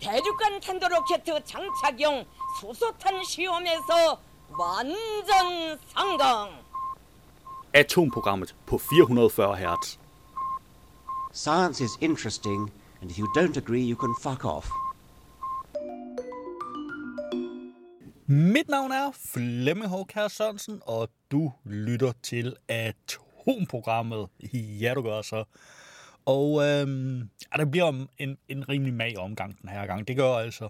대륙간 탄도 로켓 장착용 수소탄 시험에서 완전 성공. Atomprogrammet på 440 Hz. Science is interesting, and if you don't agree, you can fuck off. Mit navn er Flemming Håkær Sørensen, og du lytter til Atomprogrammet. Ja, du gør så. Og øh, ja, det bliver en, en rimelig mag omgang den her gang. Det gør altså.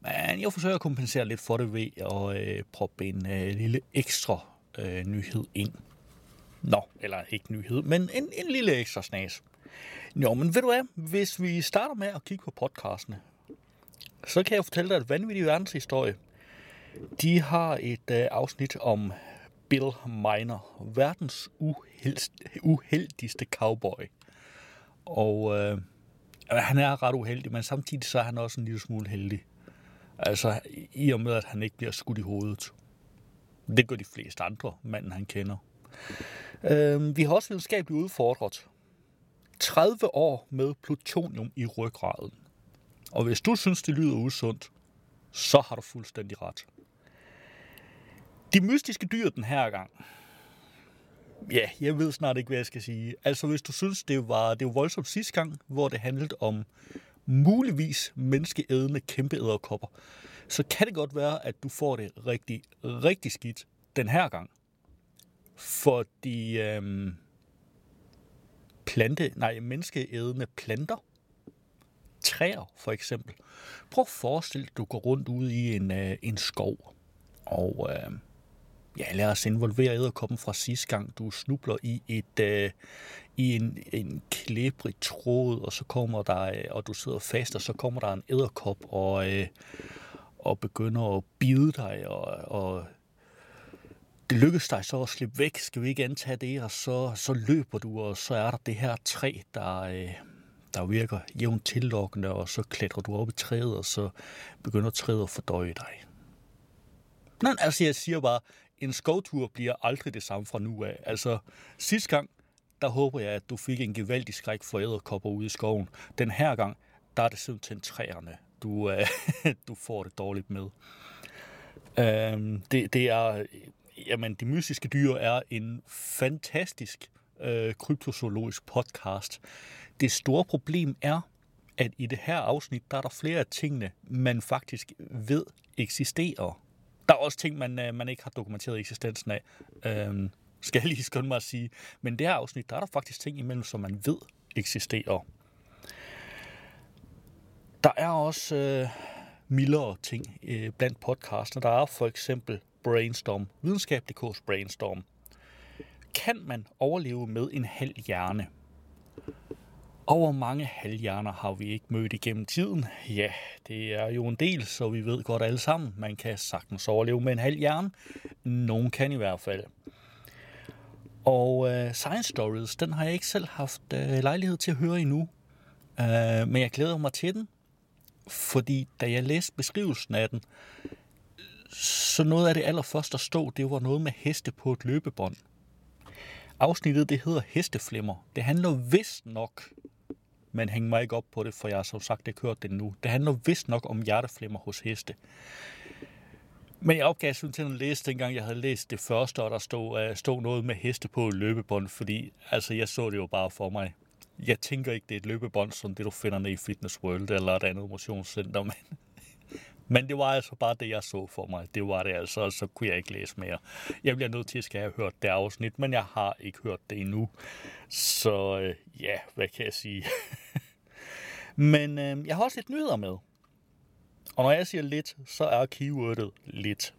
Men jeg forsøger at kompensere lidt for det ved at øh, proppe en øh, lille ekstra øh, nyhed ind. Nå, eller ikke nyhed, men en, en lille ekstra snas. Jo, men ved du hvad? Hvis vi starter med at kigge på podcastene, så kan jeg fortælle dig, et Vanvittig Verdenshistorie, de har et øh, afsnit om Bill Miner, verdens uheldigste cowboy. Og øh, han er ret uheldig, men samtidig så er han også en lille smule heldig. Altså i og med, at han ikke bliver skudt i hovedet. Det gør de fleste andre manden, han kender. Øh, vi har også videnskabeligt udfordret 30 år med plutonium i ryggraden. Og hvis du synes, det lyder usundt, så har du fuldstændig ret. De mystiske dyr den her gang. Ja, jeg ved snart ikke, hvad jeg skal sige. Altså, hvis du synes, det var, det var voldsomt sidste gang, hvor det handlede om muligvis menneskeædende kæmpe æderkopper, så kan det godt være, at du får det rigtig, rigtig skidt den her gang. Fordi øhm, plante, nej, menneskeædende planter, træer for eksempel. Prøv at forestille dig, at du går rundt ude i en, øh, en skov, og øh, ja, lad os involvere æderkoppen fra sidste gang. Du snubler i et øh, i en, en klæbrig tråd, og så kommer der, øh, og du sidder fast, og så kommer der en æderkop og, øh, og begynder at bide dig, og, og det lykkes dig så at slippe væk, skal vi ikke antage det, og så, så løber du, og så er der det her træ, der, øh, der virker jævnt tillokkende, og så klatrer du op i træet, og så begynder træet at fordøje dig. Nej, altså jeg siger bare, en skovtur bliver aldrig det samme fra nu af. Altså sidste gang, der håber jeg, at du fik en gevaldig skræk for æderkopper ude i skoven. Den her gang, der er det simpelthen træerne, du, øh, du får det dårligt med. Øhm, det, det er, jamen, de mystiske dyr er en fantastisk øh, kryptozoologisk podcast. Det store problem er, at i det her afsnit, der er der flere af tingene, man faktisk ved eksisterer. Der er også ting, man, øh, man ikke har dokumenteret eksistensen af, øhm, skal jeg lige skynde mig at sige. Men det her afsnit, der er der faktisk ting imellem, som man ved eksisterer. Der er også øh, mildere ting øh, blandt podcastene. Der er for eksempel Brainstorm, videnskab.dk's Brainstorm. Kan man overleve med en halv hjerne? Og hvor mange halvhjerner har vi ikke mødt igennem tiden? Ja, det er jo en del, så vi ved godt alle sammen, man kan sagtens overleve med en halvhjerne. Nogen kan i hvert fald. Og uh, Science Stories, den har jeg ikke selv haft uh, lejlighed til at høre endnu. Uh, men jeg glæder mig til den, fordi da jeg læste beskrivelsen af den, så noget af det allerførste, der stod, det var noget med heste på et løbebånd. Afsnittet, det hedder Hesteflimmer. Det handler vist nok men hæng mig ikke op på det, for jeg har som sagt ikke hørt det nu. Det handler vist nok om hjerteflimmer hos heste. Men jeg opgav simpelthen at læse, dengang jeg havde læst det første, og der stod, uh, stod noget med heste på løbebånd, fordi altså, jeg så det jo bare for mig. Jeg tænker ikke, det er et løbebånd, som det du finder nede i Fitness World eller et andet motionscenter, men men det var altså bare det, jeg så for mig. Det var det altså, og så kunne jeg ikke læse mere. Jeg bliver nødt til at skal have hørt det afsnit, men jeg har ikke hørt det endnu. Så øh, ja, hvad kan jeg sige? men øh, jeg har også lidt nyheder med. Og når jeg siger lidt, så er keywordet lidt.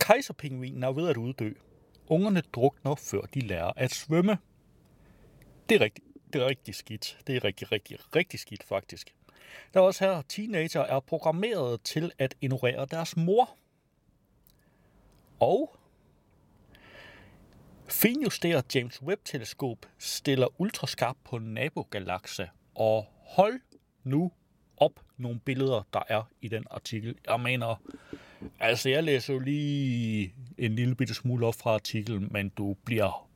Kejserpingvinen er ved at uddø. Ungerne drukner, før de lærer at svømme. Det er rigtig, det er rigtig skidt. Det er rigtig, rigtig, rigtig skidt faktisk. Der er også her, teenager er programmeret til at ignorere deres mor. Og finjusteret James Webb-teleskop stiller ultraskarp på nabogalakse. Og hold nu op nogle billeder, der er i den artikel. Jeg mener, altså jeg læser jo lige en lille bitte smule op fra artiklen, men du bliver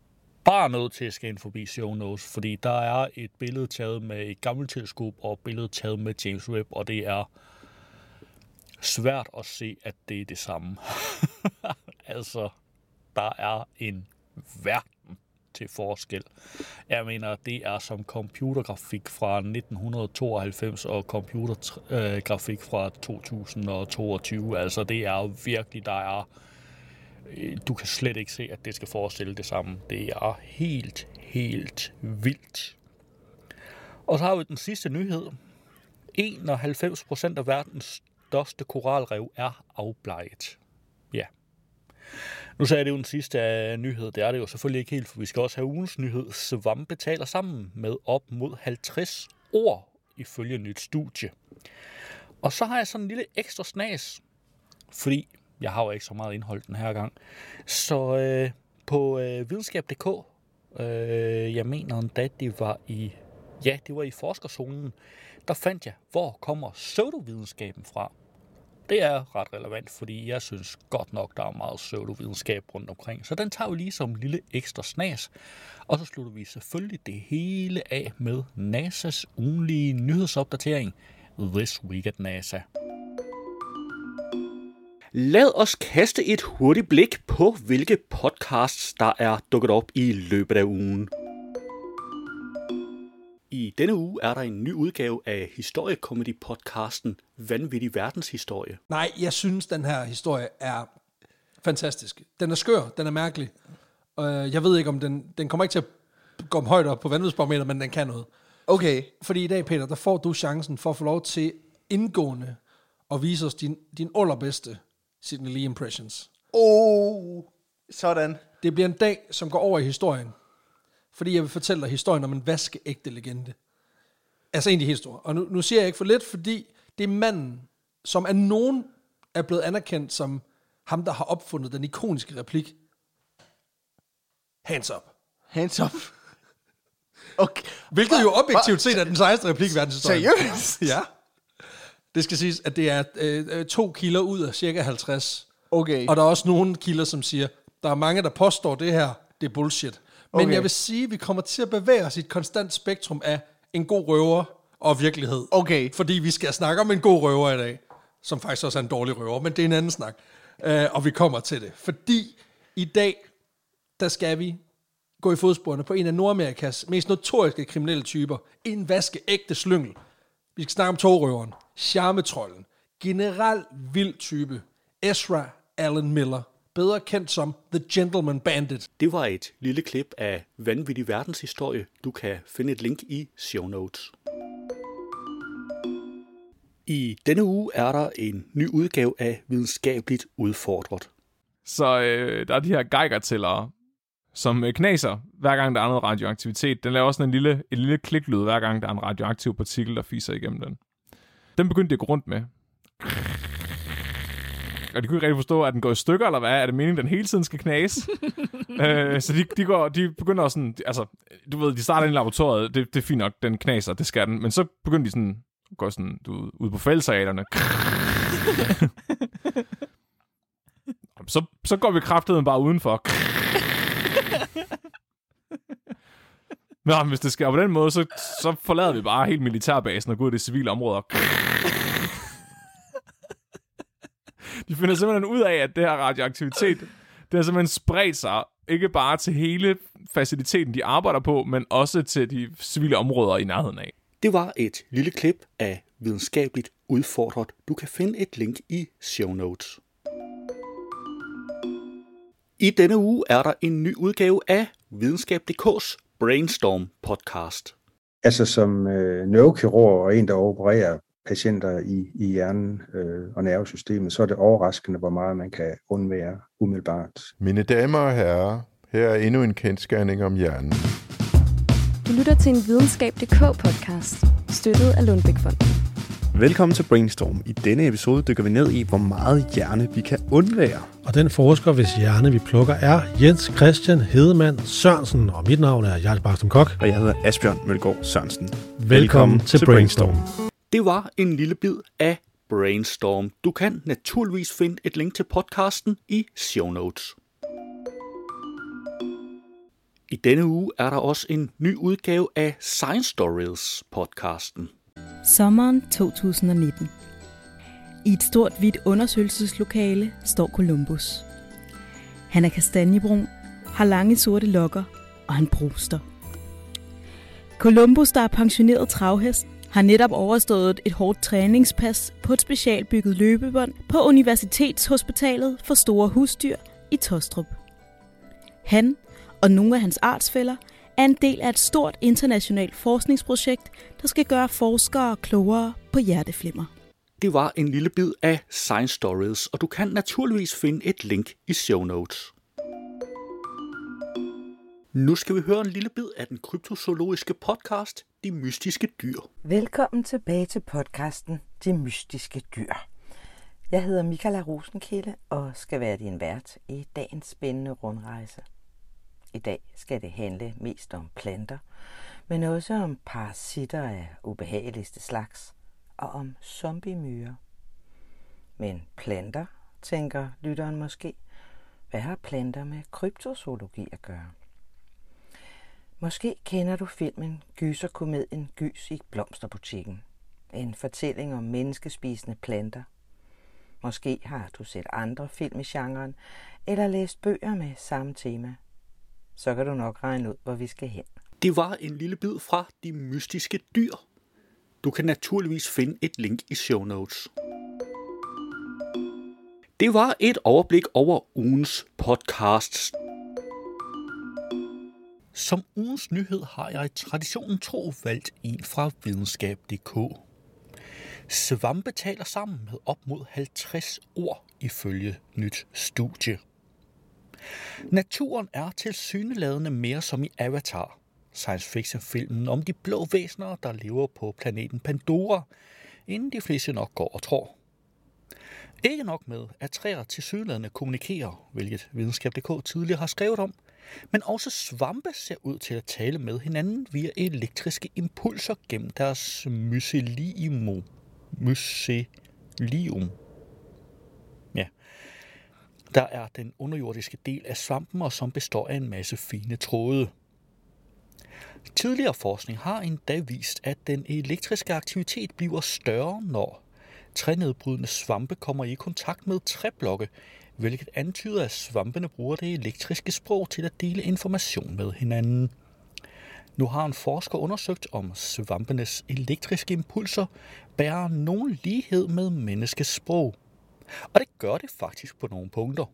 bare nødt til at skal forbi show notes, fordi der er et billede taget med et gammelt teleskop og et billede taget med James Webb, og det er svært at se, at det er det samme. altså, der er en verden til forskel. Jeg mener, det er som computergrafik fra 1992 og computergrafik fra 2022. Altså, det er virkelig, der er... Øh, du kan slet ikke se, at det skal forestille det samme. Det er helt, helt vildt. Og så har vi den sidste nyhed. 91% af verdens største koralrev er afbleget. Ja. Nu sagde jeg det jo den sidste af nyhed. Det er det jo selvfølgelig ikke helt, for vi skal også have ugens nyhed. Svampe taler sammen med op mod 50 ord ifølge nyt studie. Og så har jeg sådan en lille ekstra snas, fordi jeg har jo ikke så meget indhold den her gang. Så øh, på øh, videnskab.dk, øh, jeg mener endda, det var i, ja, det var i forskerzonen, der fandt jeg, hvor kommer pseudovidenskaben fra. Det er ret relevant, fordi jeg synes godt nok, der er meget pseudovidenskab rundt omkring. Så den tager vi lige som en lille ekstra snas. Og så slutter vi selvfølgelig det hele af med NASA's ugenlige nyhedsopdatering. This Week at NASA. Lad os kaste et hurtigt blik på, hvilke podcasts, der er dukket op i løbet af ugen. I denne uge er der en ny udgave af historiekomedy-podcasten Vanvittig Verdenshistorie. Nej, jeg synes, den her historie er fantastisk. Den er skør, den er mærkelig. Uh, jeg ved ikke, om den, den kommer ikke til at gå om højt op på vanvidsbarometer, men den kan noget. Okay. Fordi i dag, Peter, der får du chancen for at få lov til indgående at vise os din, din allerbedste Sidney Lee impressions. Oh, sådan. Det bliver en dag, som går over i historien. Fordi jeg vil fortælle dig historien om en vaskeægte legende. Altså egentlig historie. Og nu, nu siger jeg ikke for lidt, fordi det er manden, som af nogen er blevet anerkendt som ham, der har opfundet den ikoniske replik. Hands up. Hands up. Okay. Hvilket jo objektivt set er den sejeste replik i verdenshistorien. Seriøst? Ja. Det skal siges, at det er øh, øh, to kilder ud af cirka 50. Okay. Og der er også nogle kilder, som siger, der er mange, der påstår det her, det er bullshit. Men Okay. jeg vil sige, at vi kommer til at bevæge os i et konstant spektrum af en god røver og virkelighed. Okay. Fordi vi skal snakke om en god røver i dag, som faktisk også er en dårlig røver, men det er en anden snak. Uh, og vi kommer til det. Fordi i dag, der skal vi gå i fodsporene på en af Nordamerikas mest notoriske kriminelle typer. En vaskeægte slyngel. Vi skal snakke om togrøveren, charmetrollen, general vild type, Ezra Allen Miller, bedre kendt som The Gentleman Bandit. Det var et lille klip af Vanvittig Verdenshistorie. Du kan finde et link i show notes. I denne uge er der en ny udgave af Videnskabeligt Udfordret. Så øh, der er de her Geiger-tællere, som øh, knaser, hver gang der er noget radioaktivitet. Den laver også en lille, en lille kliklyd, hver gang der er en radioaktiv partikel, der fiser igennem den. Den begyndte de at gå rundt med. Og de kunne ikke rigtig forstå, at den går i stykker, eller hvad? Er det meningen, den hele tiden skal knase? øh, så de, de, går, de begynder sådan, altså, du ved, de starter ind i laboratoriet, det, det er fint nok, den knaser, det skal den. Men så begynder de sådan, går sådan, du ud på fældesalaterne. så, så går vi kraftedeme bare udenfor. Nå, men hvis det sker på den måde, så, så forlader vi bare helt militærbasen og går ud i det civile område. De finder simpelthen ud af, at det her radioaktivitet, det har simpelthen spredt sig, ikke bare til hele faciliteten, de arbejder på, men også til de civile områder i nærheden af. Det var et lille klip af Videnskabeligt Udfordret. Du kan finde et link i show notes. I denne uge er der en ny udgave af Videnskab.dk's Brainstorm podcast. Altså som øh, neurokirurg og en, der opererer patienter i, i hjernen øh, og nervesystemet, så er det overraskende, hvor meget man kan undvære umiddelbart. Mine damer og herrer, her er endnu en kendskærning om hjernen. Du lytter til en videnskab.dk-podcast, støttet af Lundbækfonden. Velkommen til Brainstorm. I denne episode dykker vi ned i, hvor meget hjerne vi kan undvære. Og den forsker, hvis hjerne vi plukker, er Jens Christian Hedemann Sørensen. Og mit navn er Jarl Barstum Kok. Og jeg hedder Asbjørn Mølgaard Sørensen. Velkommen, Velkommen til, til Brainstorm. Brainstorm. Det var en lille bid af Brainstorm. Du kan naturligvis finde et link til podcasten i show notes. I denne uge er der også en ny udgave af Science Stories podcasten. Sommeren 2019. I et stort hvidt undersøgelseslokale står Columbus. Han er kastanjebrun, har lange sorte lokker, og han bruster. Columbus, der er pensioneret travhest, har netop overstået et hårdt træningspas på et specialbygget løbebånd på Universitetshospitalet for Store Husdyr i Tostrup. Han og nogle af hans artsfælder er en del af et stort internationalt forskningsprojekt, der skal gøre forskere klogere på hjerteflimmer. Det var en lille bid af Science Stories, og du kan naturligvis finde et link i show notes. Nu skal vi høre en lille bid af den kryptozoologiske podcast, de Mystiske Dyr. Velkommen tilbage til podcasten De Mystiske Dyr. Jeg hedder Michaela Rosenkilde og skal være din vært i dagens spændende rundrejse. I dag skal det handle mest om planter, men også om parasitter af ubehageligste slags og om zombiemyrer. Men planter, tænker lytteren måske. Hvad har planter med kryptozoologi at gøre? Måske kender du filmen Gyserkomedien Gys i blomsterbutikken. En fortælling om menneskespisende planter. Måske har du set andre film i genren, eller læst bøger med samme tema. Så kan du nok regne ud, hvor vi skal hen. Det var en lille bid fra De Mystiske Dyr. Du kan naturligvis finde et link i show notes. Det var et overblik over ugens podcasts. Som ugens nyhed har jeg traditionen tro valgt en fra videnskab.dk. Svampe taler sammen med op mod 50 ord ifølge nyt studie. Naturen er til syneladende mere som i Avatar, science fiction filmen om de blå væsener, der lever på planeten Pandora, inden de fleste nok går og tror. Ikke nok med, at træer til syneladende kommunikerer, hvilket videnskab.dk tidligere har skrevet om, men også svampe ser ud til at tale med hinanden via elektriske impulser gennem deres mycelium. Mycelium. Ja. Der er den underjordiske del af svampen, og som består af en masse fine tråde. Tidligere forskning har endda vist, at den elektriske aktivitet bliver større, når trænedbrydende svampe kommer i kontakt med træblokke, hvilket antyder, at svampene bruger det elektriske sprog til at dele information med hinanden. Nu har en forsker undersøgt, om svampenes elektriske impulser bærer nogen lighed med menneskets sprog. Og det gør det faktisk på nogle punkter.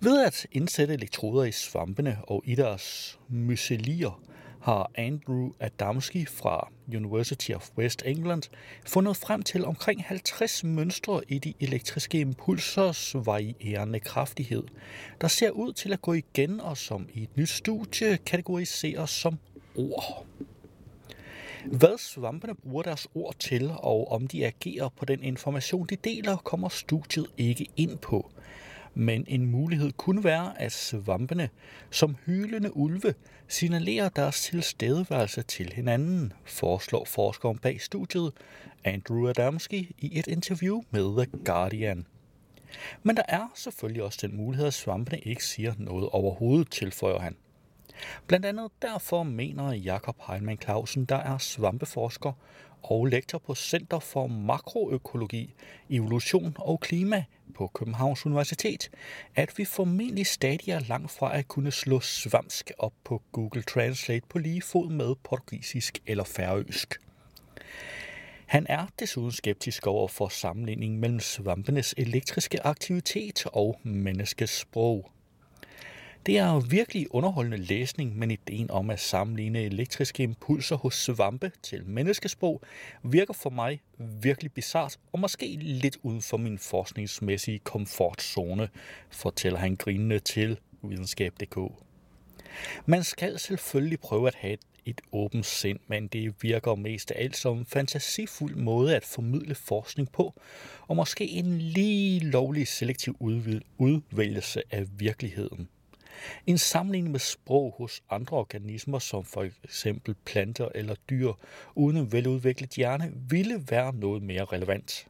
Ved at indsætte elektroder i svampene og i deres mycelier, har Andrew Adamski fra University of West England fundet frem til omkring 50 mønstre i de elektriske impulsers varierende kraftighed, der ser ud til at gå igen og som i et nyt studie kategoriseres som ord. Hvad svampene bruger deres ord til, og om de agerer på den information, de deler, kommer studiet ikke ind på – men en mulighed kunne være, at svampene som hylende ulve signalerer deres tilstedeværelse til hinanden, foreslår forskeren bag studiet Andrew Adamski i et interview med The Guardian. Men der er selvfølgelig også den mulighed, at svampene ikke siger noget overhovedet, tilføjer han. Blandt andet derfor mener Jakob Heinemann Clausen, der er svampeforsker og lektor på Center for Makroøkologi, Evolution og Klima på Københavns Universitet, at vi formentlig stadig er langt fra at kunne slå svamsk op på Google Translate på lige fod med portugisisk eller færøsk. Han er desuden skeptisk over for sammenligningen mellem svampenes elektriske aktivitet og menneskets sprog. Det er jo virkelig underholdende læsning, men ideen om at sammenligne elektriske impulser hos svampe til menneskesprog virker for mig virkelig bizart og måske lidt uden for min forskningsmæssige komfortzone, fortæller han grinende til videnskab.dk. Man skal selvfølgelig prøve at have et åbent sind, men det virker mest af alt som en fantasifuld måde at formidle forskning på, og måske en lige lovlig selektiv udvælgelse af virkeligheden. En sammenligning med sprog hos andre organismer, som for eksempel planter eller dyr, uden en veludviklet hjerne, ville være noget mere relevant.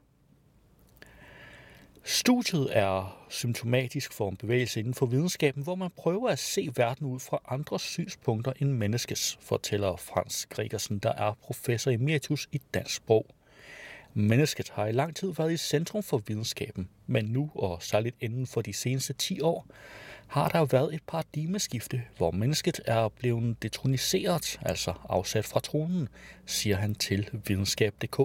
Studiet er symptomatisk for en bevægelse inden for videnskaben, hvor man prøver at se verden ud fra andre synspunkter end menneskets, fortæller Frans Gregersen, der er professor emeritus i dansk sprog. Mennesket har i lang tid været i centrum for videnskaben, men nu, og særligt inden for de seneste 10 år, har der været et paradigmeskifte, hvor mennesket er blevet detroniseret, altså afsat fra tronen, siger han til videnskab.dk.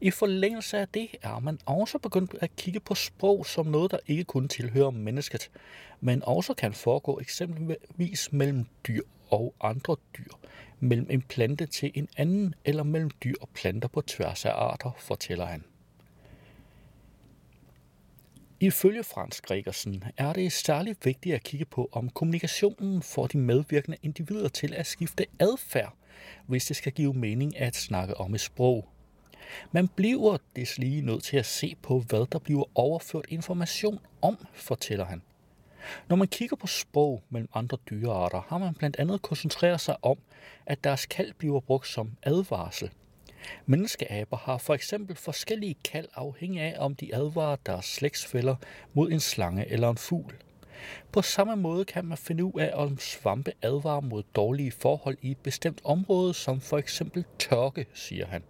I forlængelse af det er man også begyndt at kigge på sprog som noget, der ikke kun tilhører mennesket, men også kan foregå eksempelvis mellem dyr og andre dyr, mellem en plante til en anden eller mellem dyr og planter på tværs af arter, fortæller han. Ifølge Frans Gregersen er det særligt vigtigt at kigge på, om kommunikationen får de medvirkende individer til at skifte adfærd, hvis det skal give mening at snakke om et sprog. Man bliver deslige nødt til at se på, hvad der bliver overført information om, fortæller han. Når man kigger på sprog mellem andre dyrearter, har man blandt andet koncentreret sig om, at deres kald bliver brugt som advarsel. Menneskeaber har for eksempel forskellige kald afhængig af, om de advarer deres slægtsfælder mod en slange eller en fugl. På samme måde kan man finde ud af, om svampe advarer mod dårlige forhold i et bestemt område, som for eksempel tørke, siger han.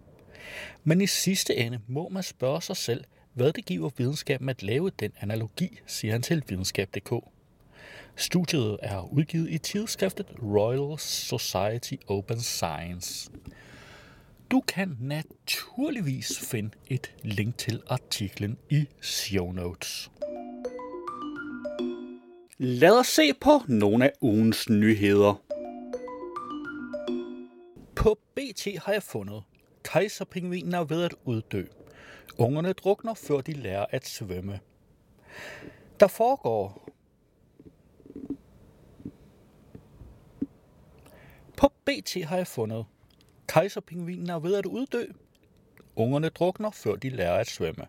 Men i sidste ende må man spørge sig selv, hvad det giver videnskaben at lave den analogi, siger han til videnskab.dk. Studiet er udgivet i tidsskriftet Royal Society Open Science. Du kan naturligvis finde et link til artiklen i show notes. Lad os se på nogle af ugens nyheder. På BT har jeg fundet, kejserpingvinen er ved at uddø. Ungerne drukner, før de lærer at svømme. Der foregår På BT har jeg fundet, kejserpingvinen er ved at uddø. Ungerne drukner, før de lærer at svømme.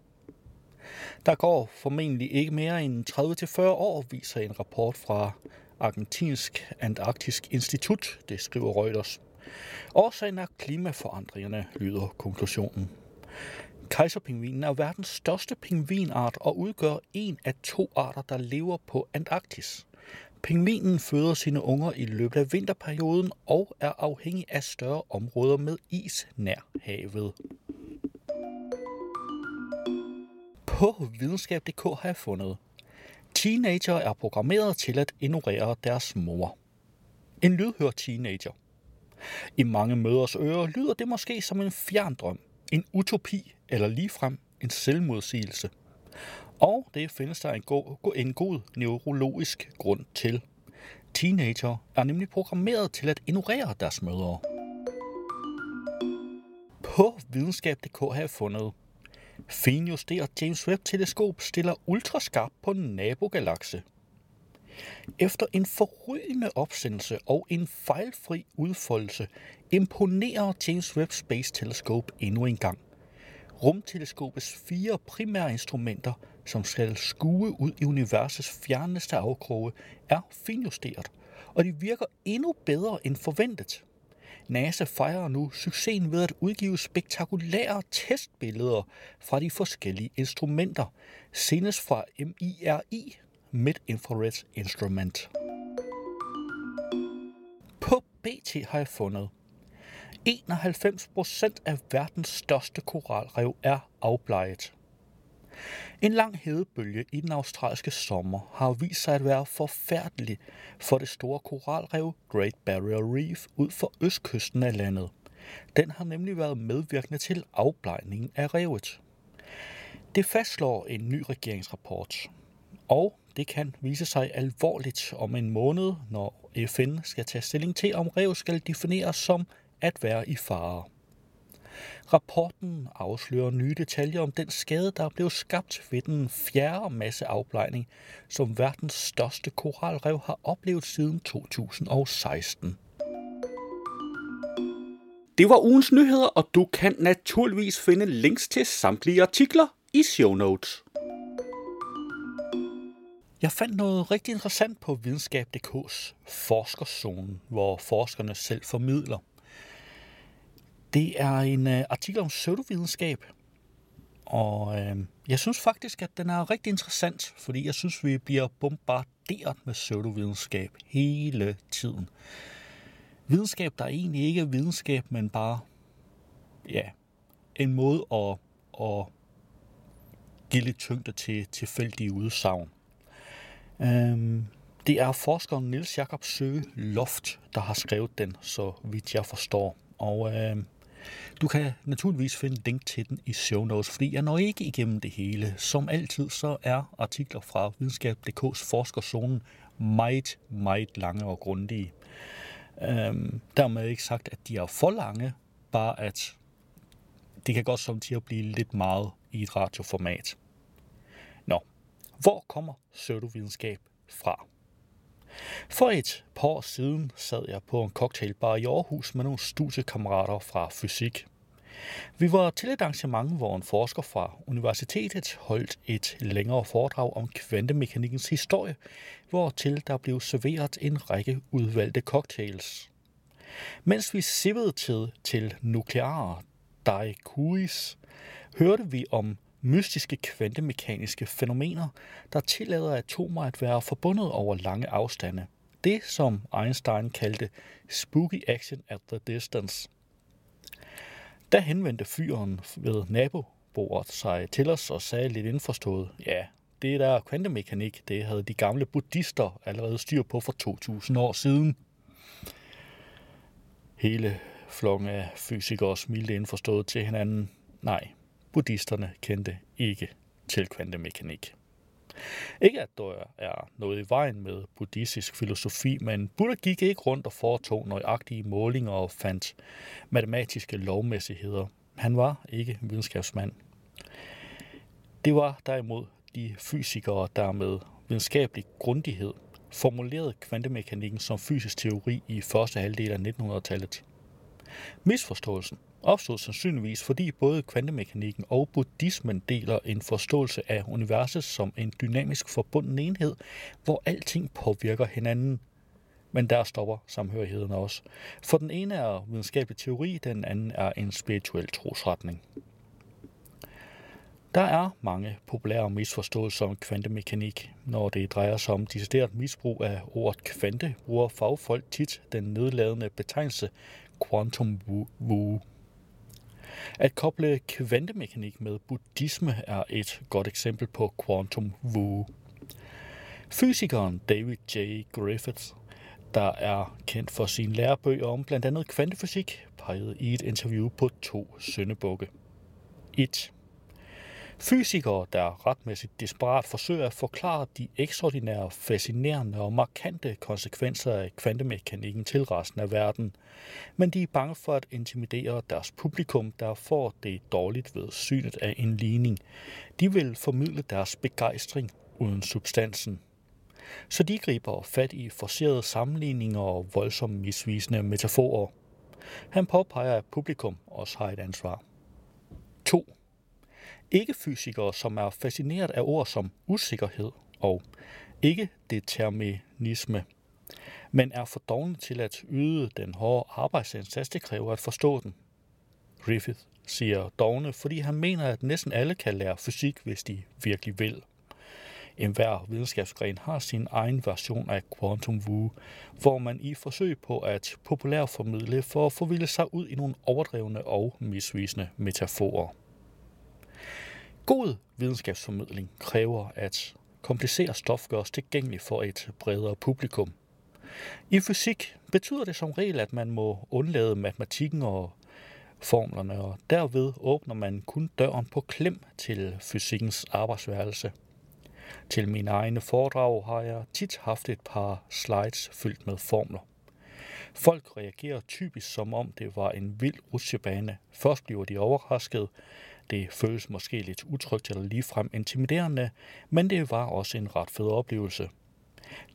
Der går formentlig ikke mere end 30-40 år, viser en rapport fra Argentinsk Antarktisk Institut, det skriver Reuters. Årsagen er klimaforandringerne, lyder konklusionen. Kejserpingvinen er verdens største pingvinart og udgør en af to arter, der lever på Antarktis. Pingvinen føder sine unger i løbet af vinterperioden og er afhængig af større områder med is nær havet. På videnskab.dk har jeg fundet, teenager er programmeret til at ignorere deres mor. En lydhør teenager. I mange møders ører lyder det måske som en fjerndrøm, en utopi eller ligefrem en selvmodsigelse. Og det findes der en god, en god neurologisk grund til. Teenager er nemlig programmeret til at ignorere deres mødre. På videnskab.dk har jeg fundet, finjusteret James Webb-teleskop stiller ultraskarp på en nabogalakse. Efter en forrygende opsendelse og en fejlfri udfoldelse imponerer James Webb Space Telescope endnu en gang. Rumteleskopets fire primære instrumenter, som skal skue ud i universets fjerneste afkroge, er finjusteret, og de virker endnu bedre end forventet. NASA fejrer nu succesen ved at udgive spektakulære testbilleder fra de forskellige instrumenter, senest fra MIRI, Mid-Infrared Instrument. På BT har jeg fundet, 91% af verdens største koralrev er afbleget. En lang hedebølge i den australske sommer har vist sig at være forfærdelig for det store koralrev Great Barrier Reef ud for østkysten af landet. Den har nemlig været medvirkende til afblejningen af revet. Det fastslår en ny regeringsrapport. Og det kan vise sig alvorligt om en måned, når FN skal tage stilling til, om rev skal defineres som at være i fare. Rapporten afslører nye detaljer om den skade, der blev skabt ved den fjerde masseafblejning, som verdens største koralrev har oplevet siden 2016. Det var ugens nyheder, og du kan naturligvis finde links til samtlige artikler i show notes. Jeg fandt noget rigtig interessant på videnskab.dk's forskerzone, hvor forskerne selv formidler. Det er en øh, artikel om pseudovidenskab, Og øh, jeg synes faktisk, at den er rigtig interessant, fordi jeg synes, vi bliver bombarderet med pseudovidenskab hele tiden. Videnskab, der egentlig ikke er videnskab, men bare ja, en måde at, at give lidt tyngde til tilfældige udsagn. Øhm, det er forskeren Niels Jakob Søge Loft, der har skrevet den, så vidt jeg forstår. Og øhm, du kan naturligvis finde link til den i show notes, fordi jeg når ikke igennem det hele. Som altid så er artikler fra videnskab.dk's forskerzone meget, meget lange og grundige. Øhm, dermed ikke sagt, at de er for lange, bare at det kan godt som til at blive lidt meget i et radioformat. Nå, hvor kommer pseudovidenskab fra? For et par år siden sad jeg på en cocktailbar i Aarhus med nogle studiekammerater fra fysik. Vi var til et arrangement, hvor en forsker fra universitetet holdt et længere foredrag om kvantemekanikkens historie, hvor til der blev serveret en række udvalgte cocktails. Mens vi sippede til, til nukleare daiquiris, hørte vi om mystiske kvantemekaniske fænomener, der tillader atomer at være forbundet over lange afstande. Det, som Einstein kaldte spooky action at the distance. Der henvendte fyren ved nabobordet sig til os og sagde lidt indforstået, ja, det der kvantemekanik, det havde de gamle buddhister allerede styr på for 2000 år siden. Hele flokken af fysikere smilte indforstået til hinanden. Nej, buddhisterne kendte ikke til kvantemekanik. Ikke at der er noget i vejen med buddhistisk filosofi, men Buddha gik ikke rundt og foretog nøjagtige målinger og fandt matematiske lovmæssigheder. Han var ikke videnskabsmand. Det var derimod de fysikere, der med videnskabelig grundighed formulerede kvantemekanikken som fysisk teori i første halvdel af 1900-tallet. Misforståelsen opstod sandsynligvis, fordi både kvantemekanikken og buddhismen deler en forståelse af universet som en dynamisk forbunden enhed, hvor alting påvirker hinanden. Men der stopper samhørigheden også. For den ene er videnskabelig teori, den anden er en spirituel trosretning. Der er mange populære misforståelser om kvantemekanik. Når det drejer sig om decideret misbrug af ordet kvante, bruger fagfolk tit den nedladende betegnelse quantum woo. At koble kvantemekanik med buddhisme er et godt eksempel på quantum woo. Fysikeren David J. Griffiths, der er kendt for sine lærebøger om blandt andet kvantefysik, pegede i et interview på to søndebukke. 1. Fysikere, der retmæssigt desperat forsøger at forklare de ekstraordinære, fascinerende og markante konsekvenser af kvantemekanikken til resten af verden. Men de er bange for at intimidere deres publikum, der får det dårligt ved synet af en ligning. De vil formidle deres begejstring uden substansen. Så de griber fat i forserede sammenligninger og voldsomt misvisende metaforer. Han påpeger, at publikum også har et ansvar. 2 ikke-fysikere, som er fascineret af ord som usikkerhed og ikke-determinisme, men er for dogne til at yde den hårde arbejdsindsats, det kræver at forstå den. Griffith siger dogne, fordi han mener, at næsten alle kan lære fysik, hvis de virkelig vil. En hver videnskabsgren har sin egen version af Quantum Woo, hvor man i forsøg på at populærformidle for at forvilde sig ud i nogle overdrevne og misvisende metaforer. God videnskabsformidling kræver, at kompliceret stof gøres tilgængeligt for et bredere publikum. I fysik betyder det som regel, at man må undlade matematikken og formlerne, og derved åbner man kun døren på klem til fysikkens arbejdsværelse. Til mine egne foredrag har jeg tit haft et par slides fyldt med formler. Folk reagerer typisk som om det var en vild rutsjebane. Først bliver de overrasket, det føles måske lidt utrygt eller ligefrem intimiderende, men det var også en ret fed oplevelse.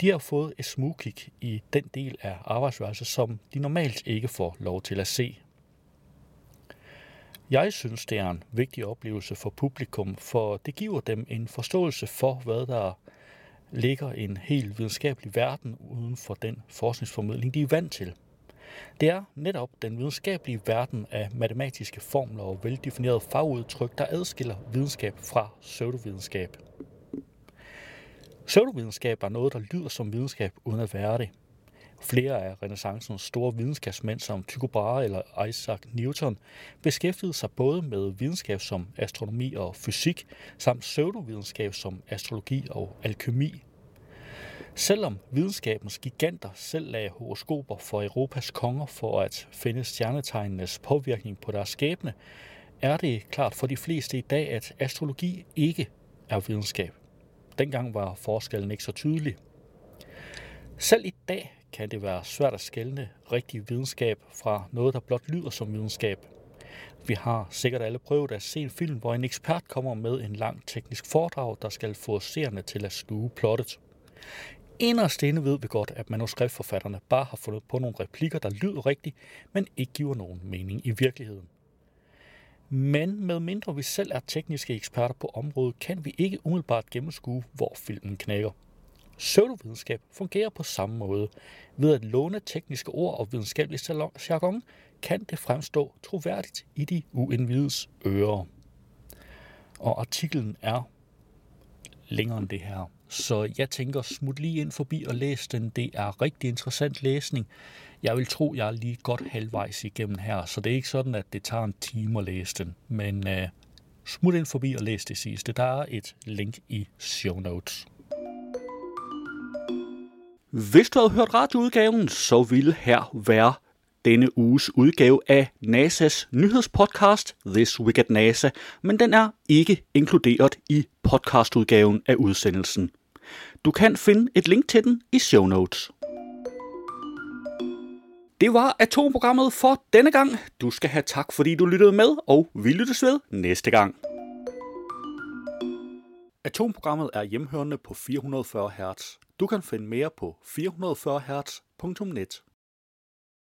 De har fået et smugkig i den del af arbejdsværelset, som de normalt ikke får lov til at se. Jeg synes, det er en vigtig oplevelse for publikum, for det giver dem en forståelse for, hvad der ligger en helt videnskabelig verden uden for den forskningsformidling, de er vant til. Det er netop den videnskabelige verden af matematiske formler og veldefinerede fagudtryk, der adskiller videnskab fra pseudovidenskab. Pseudovidenskab er noget, der lyder som videnskab uden at være det. Flere af renaissancens store videnskabsmænd som Tycho Brahe eller Isaac Newton beskæftigede sig både med videnskab som astronomi og fysik, samt pseudovidenskab som astrologi og alkemi. Selvom videnskabens giganter selv lagde horoskoper for Europas konger for at finde stjernetegnenes påvirkning på deres skæbne, er det klart for de fleste i dag, at astrologi ikke er videnskab. Dengang var forskellen ikke så tydelig. Selv i dag kan det være svært at skelne rigtig videnskab fra noget, der blot lyder som videnskab. Vi har sikkert alle prøvet at se en film, hvor en ekspert kommer med en lang teknisk foredrag, der skal få seerne til at sluge plottet. Inderst inde ved vi godt, at manuskriptforfatterne bare har fundet på nogle replikker, der lyder rigtigt, men ikke giver nogen mening i virkeligheden. Men med mindre vi selv er tekniske eksperter på området, kan vi ikke umiddelbart gennemskue, hvor filmen knækker. Pseudovidenskab fungerer på samme måde. Ved at låne tekniske ord og videnskabelig jargon, kan det fremstå troværdigt i de uindvides ører. Og artiklen er længere end det her. Så jeg tænker, smut lige ind forbi og læs den. Det er rigtig interessant læsning. Jeg vil tro, jeg er lige godt halvvejs igennem her, så det er ikke sådan, at det tager en time at læse den. Men uh, smut ind forbi og læs det sidste. Der er et link i show notes. Hvis du havde hørt radioudgaven, så ville her være denne uges udgave af NASA's nyhedspodcast This Week at NASA, men den er ikke inkluderet i podcastudgaven af udsendelsen. Du kan finde et link til den i show notes. Det var atomprogrammet for denne gang. Du skal have tak, fordi du lyttede med, og vi lyttes ved næste gang. Atomprogrammet er hjemhørende på 440 Hz. Du kan finde mere på 440 Hz.net.